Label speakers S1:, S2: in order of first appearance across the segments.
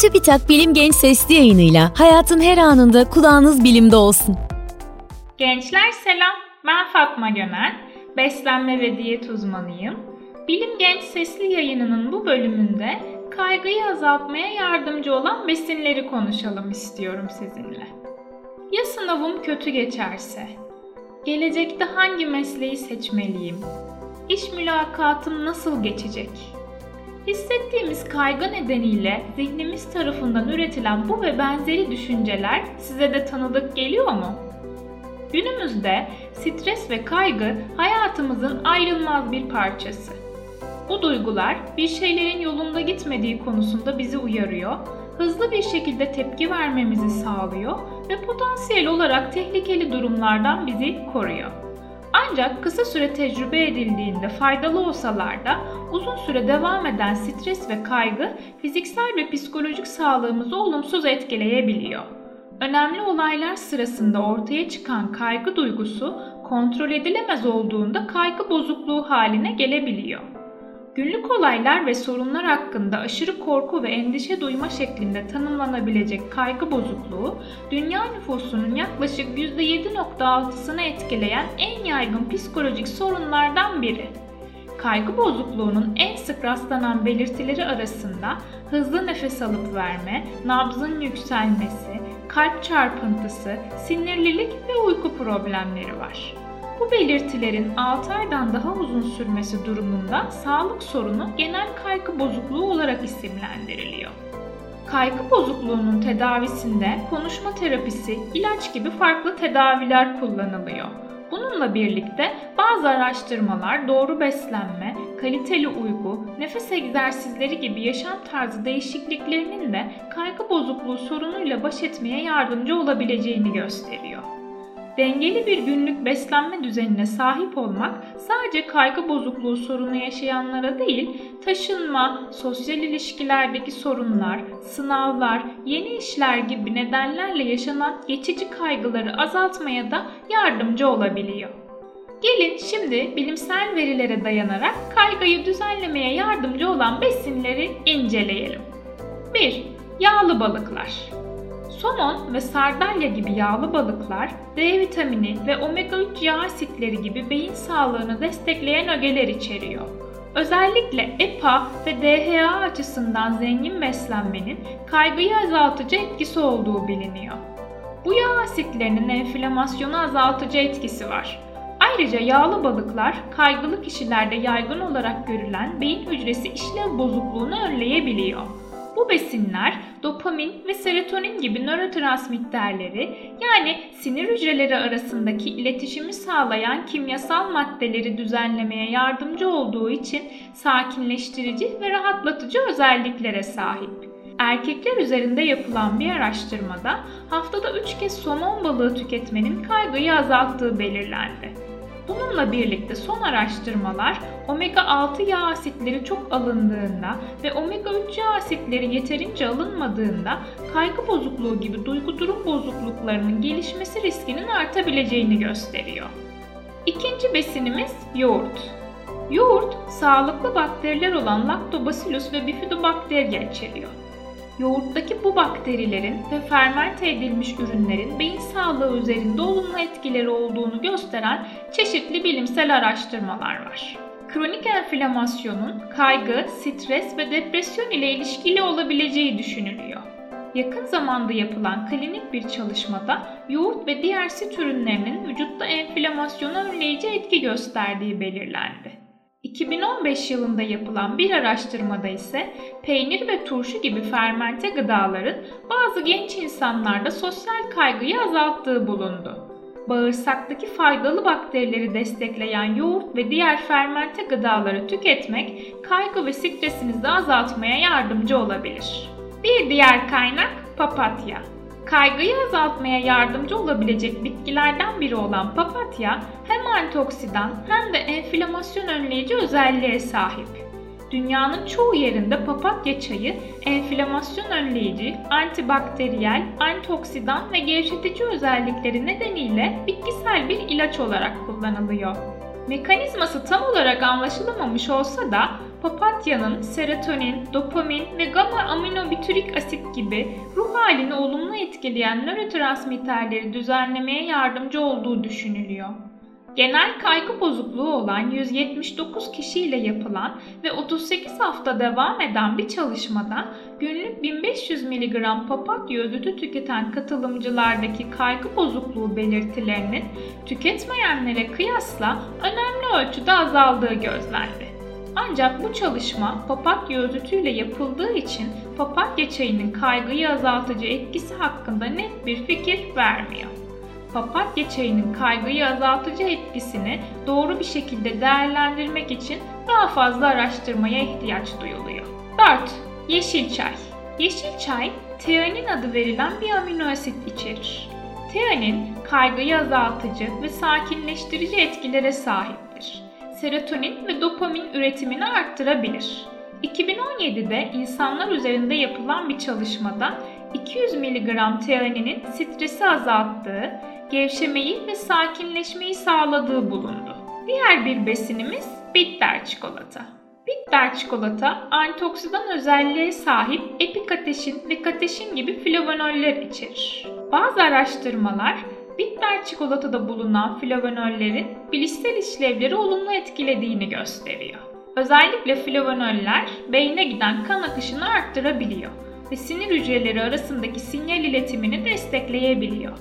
S1: TÜBİTAK Bilim Genç Sesli yayınıyla hayatın her anında kulağınız bilimde olsun.
S2: Gençler selam, ben Fatma Gönen, beslenme ve diyet uzmanıyım. Bilim Genç Sesli yayınının bu bölümünde kaygıyı azaltmaya yardımcı olan besinleri konuşalım istiyorum sizinle. Ya sınavım kötü geçerse? Gelecekte hangi mesleği seçmeliyim? İş mülakatım nasıl geçecek? Hissettiğimiz kaygı nedeniyle zihnimiz tarafından üretilen bu ve benzeri düşünceler size de tanıdık geliyor mu? Günümüzde stres ve kaygı hayatımızın ayrılmaz bir parçası. Bu duygular bir şeylerin yolunda gitmediği konusunda bizi uyarıyor, hızlı bir şekilde tepki vermemizi sağlıyor ve potansiyel olarak tehlikeli durumlardan bizi koruyor. Ancak kısa süre tecrübe edildiğinde faydalı olsalar da uzun süre devam eden stres ve kaygı fiziksel ve psikolojik sağlığımızı olumsuz etkileyebiliyor. Önemli olaylar sırasında ortaya çıkan kaygı duygusu kontrol edilemez olduğunda kaygı bozukluğu haline gelebiliyor. Günlük olaylar ve sorunlar hakkında aşırı korku ve endişe duyma şeklinde tanımlanabilecek kaygı bozukluğu, dünya nüfusunun yaklaşık %7.6'sını etkileyen en yaygın psikolojik sorunlardan biri. Kaygı bozukluğunun en sık rastlanan belirtileri arasında hızlı nefes alıp verme, nabzın yükselmesi, kalp çarpıntısı, sinirlilik ve uyku problemleri var. Bu belirtilerin 6 aydan daha uzun sürmesi durumunda sağlık sorunu genel kaygı bozukluğu olarak isimlendiriliyor. Kaygı bozukluğunun tedavisinde konuşma terapisi, ilaç gibi farklı tedaviler kullanılıyor. Bununla birlikte bazı araştırmalar doğru beslenme, kaliteli uyku, nefes egzersizleri gibi yaşam tarzı değişikliklerinin de kaygı bozukluğu sorunuyla baş etmeye yardımcı olabileceğini gösteriyor. Dengeli bir günlük beslenme düzenine sahip olmak sadece kaygı bozukluğu sorunu yaşayanlara değil, taşınma, sosyal ilişkilerdeki sorunlar, sınavlar, yeni işler gibi nedenlerle yaşanan geçici kaygıları azaltmaya da yardımcı olabiliyor. Gelin şimdi bilimsel verilere dayanarak kaygıyı düzenlemeye yardımcı olan besinleri inceleyelim. 1. Yağlı balıklar. Somon ve sardalya gibi yağlı balıklar D vitamini ve omega 3 yağ asitleri gibi beyin sağlığını destekleyen ögeler içeriyor. Özellikle EPA ve DHA açısından zengin beslenmenin kaygıyı azaltıcı etkisi olduğu biliniyor. Bu yağ asitlerinin enflamasyonu azaltıcı etkisi var. Ayrıca yağlı balıklar kaygılı kişilerde yaygın olarak görülen beyin hücresi işlev bozukluğunu önleyebiliyor. Bu besinler dopamin ve serotonin gibi nörotransmitterleri yani sinir hücreleri arasındaki iletişimi sağlayan kimyasal maddeleri düzenlemeye yardımcı olduğu için sakinleştirici ve rahatlatıcı özelliklere sahip. Erkekler üzerinde yapılan bir araştırmada haftada 3 kez somon balığı tüketmenin kaygıyı azalttığı belirlendi. Bununla birlikte son araştırmalar omega 6 yağ asitleri çok alındığında ve omega 3 yağ asitleri yeterince alınmadığında kaygı bozukluğu gibi duygu durum bozukluklarının gelişmesi riskinin artabileceğini gösteriyor. İkinci besinimiz yoğurt. Yoğurt, sağlıklı bakteriler olan Lactobacillus ve Bifidobacteria içeriyor. Yoğurttaki bu bakterilerin ve fermente edilmiş ürünlerin beyin sağlığı üzerinde olumlu etkileri olduğunu gösteren çeşitli bilimsel araştırmalar var. Kronik enflamasyonun kaygı, stres ve depresyon ile ilişkili olabileceği düşünülüyor. Yakın zamanda yapılan klinik bir çalışmada yoğurt ve diğer süt ürünlerinin vücutta enflamasyonu önleyici etki gösterdiği belirlendi. 2015 yılında yapılan bir araştırmada ise peynir ve turşu gibi fermente gıdaların bazı genç insanlarda sosyal kaygıyı azalttığı bulundu. Bağırsaktaki faydalı bakterileri destekleyen yoğurt ve diğer fermente gıdaları tüketmek kaygı ve stresinizi azaltmaya yardımcı olabilir. Bir diğer kaynak papatya. Kaygıyı azaltmaya yardımcı olabilecek bitkilerden biri olan papatya hem antioksidan hem de enflamasyon önleyici özelliğe sahip. Dünyanın çoğu yerinde papatya çayı enflamasyon önleyici, antibakteriyel, antioksidan ve gevşetici özellikleri nedeniyle bitkisel bir ilaç olarak kullanılıyor. Mekanizması tam olarak anlaşılamamış olsa da papatyanın serotonin, dopamin ve gamma aminobütürik asit gibi ruh halini olumlu etkileyen nörotransmitterleri düzenlemeye yardımcı olduğu düşünülüyor. Genel kaygı bozukluğu olan 179 kişiyle yapılan ve 38 hafta devam eden bir çalışmada günlük 1500 mg papatya özütü tüketen katılımcılardaki kaygı bozukluğu belirtilerinin tüketmeyenlere kıyasla önemli ölçüde azaldığı gözlendi. Ancak bu çalışma papatya özütüyle yapıldığı için papatya çayının kaygıyı azaltıcı etkisi hakkında net bir fikir vermiyor papatya çayının kaygıyı azaltıcı etkisini doğru bir şekilde değerlendirmek için daha fazla araştırmaya ihtiyaç duyuluyor. 4. Yeşil çay. Yeşil çay, teanin adı verilen bir amino asit içerir. Teanin, kaygıyı azaltıcı ve sakinleştirici etkilere sahiptir. Serotonin ve dopamin üretimini arttırabilir. 2017'de insanlar üzerinde yapılan bir çalışmada 200 mg teaninin stresi azalttığı, gevşemeyi ve sakinleşmeyi sağladığı bulundu. Diğer bir besinimiz bitter çikolata. Bitter çikolata antioksidan özelliğe sahip epikateşin ve kateşin gibi flavonoller içerir. Bazı araştırmalar bitter çikolatada bulunan flavonollerin bilişsel işlevleri olumlu etkilediğini gösteriyor. Özellikle flavonoller beyne giden kan akışını arttırabiliyor ve sinir hücreleri arasındaki sinyal iletimini destekleyebiliyor.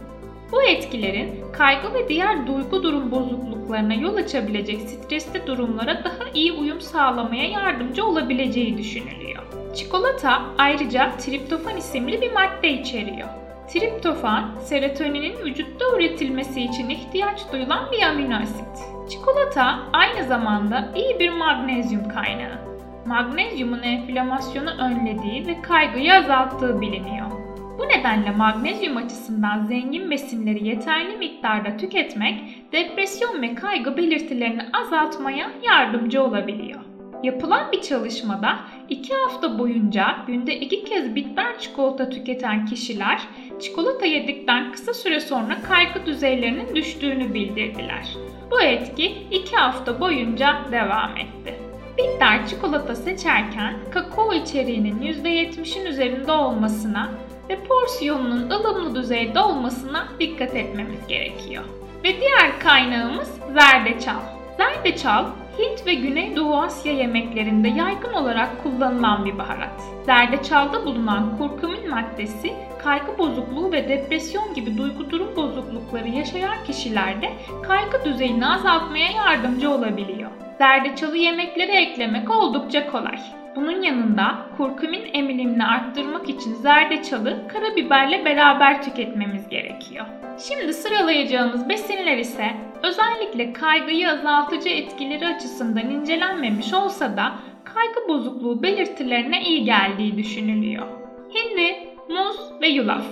S2: Bu etkilerin kaygı ve diğer duygu durum bozukluklarına yol açabilecek stresli durumlara daha iyi uyum sağlamaya yardımcı olabileceği düşünülüyor. Çikolata ayrıca triptofan isimli bir madde içeriyor. Triptofan, serotoninin vücutta üretilmesi için ihtiyaç duyulan bir amino asit. Çikolata aynı zamanda iyi bir magnezyum kaynağı. Magnezyumun enflamasyonu önlediği ve kaygıyı azalttığı biliniyor. Bu nedenle magnezyum açısından zengin besinleri yeterli miktarda tüketmek depresyon ve kaygı belirtilerini azaltmaya yardımcı olabiliyor. Yapılan bir çalışmada 2 hafta boyunca günde 2 kez bitter çikolata tüketen kişiler çikolata yedikten kısa süre sonra kaygı düzeylerinin düştüğünü bildirdiler. Bu etki 2 hafta boyunca devam etti. Bitter çikolata seçerken kakao içeriğinin %70'in üzerinde olmasına ve porsiyonunun ılımlı düzeyde olmasına dikkat etmemiz gerekiyor. Ve diğer kaynağımız zerdeçal. Zerdeçal Hint ve Güneydoğu Asya yemeklerinde yaygın olarak kullanılan bir baharat. Zerdeçalda bulunan kurkumin maddesi kaygı bozukluğu ve depresyon gibi duygu durum bozuklukları yaşayan kişilerde kaygı düzeyini azaltmaya yardımcı olabiliyor. Zerdeçalı yemeklere eklemek oldukça kolay. Bunun yanında kurkumin emilimini arttırmak için zerdeçalı karabiberle beraber tüketmemiz gerekiyor. Şimdi sıralayacağımız besinler ise özellikle kaygıyı azaltıcı etkileri açısından incelenmemiş olsa da kaygı bozukluğu belirtilerine iyi geldiği düşünülüyor. Hindi, muz ve yulaf.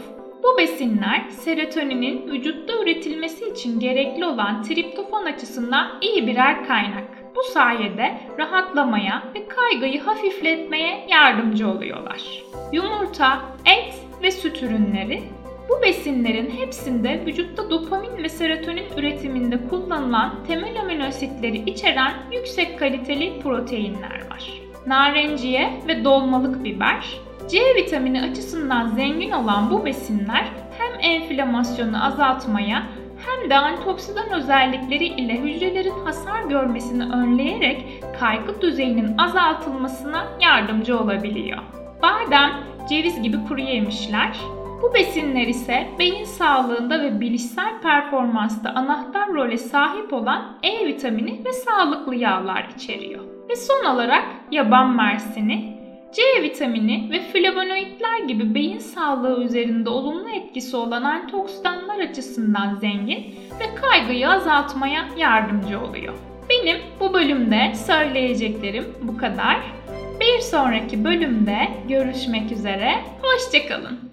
S2: Bu besinler serotoninin vücutta üretilmesi için gerekli olan triptofan açısından iyi birer kaynak. Bu sayede rahatlamaya ve kaygıyı hafifletmeye yardımcı oluyorlar. Yumurta, et ve süt ürünleri bu besinlerin hepsinde vücutta dopamin ve serotonin üretiminde kullanılan temel amino asitleri içeren yüksek kaliteli proteinler var. Narenciye ve dolmalık biber, C vitamini açısından zengin olan bu besinler hem enflamasyonu azaltmaya hem de antioksidan özellikleri ile hücrelerin hasar görmesini önleyerek kaygı düzeyinin azaltılmasına yardımcı olabiliyor. Badem, ceviz gibi kuru yemişler, bu besinler ise beyin sağlığında ve bilişsel performansta anahtar role sahip olan E vitamini ve sağlıklı yağlar içeriyor. Ve son olarak yaban mersini, C vitamini ve flavonoidler gibi beyin sağlığı üzerinde olumlu etkisi olan antioksidanlar açısından zengin ve kaygıyı azaltmaya yardımcı oluyor. Benim bu bölümde söyleyeceklerim bu kadar. Bir sonraki bölümde görüşmek üzere. Hoşçakalın.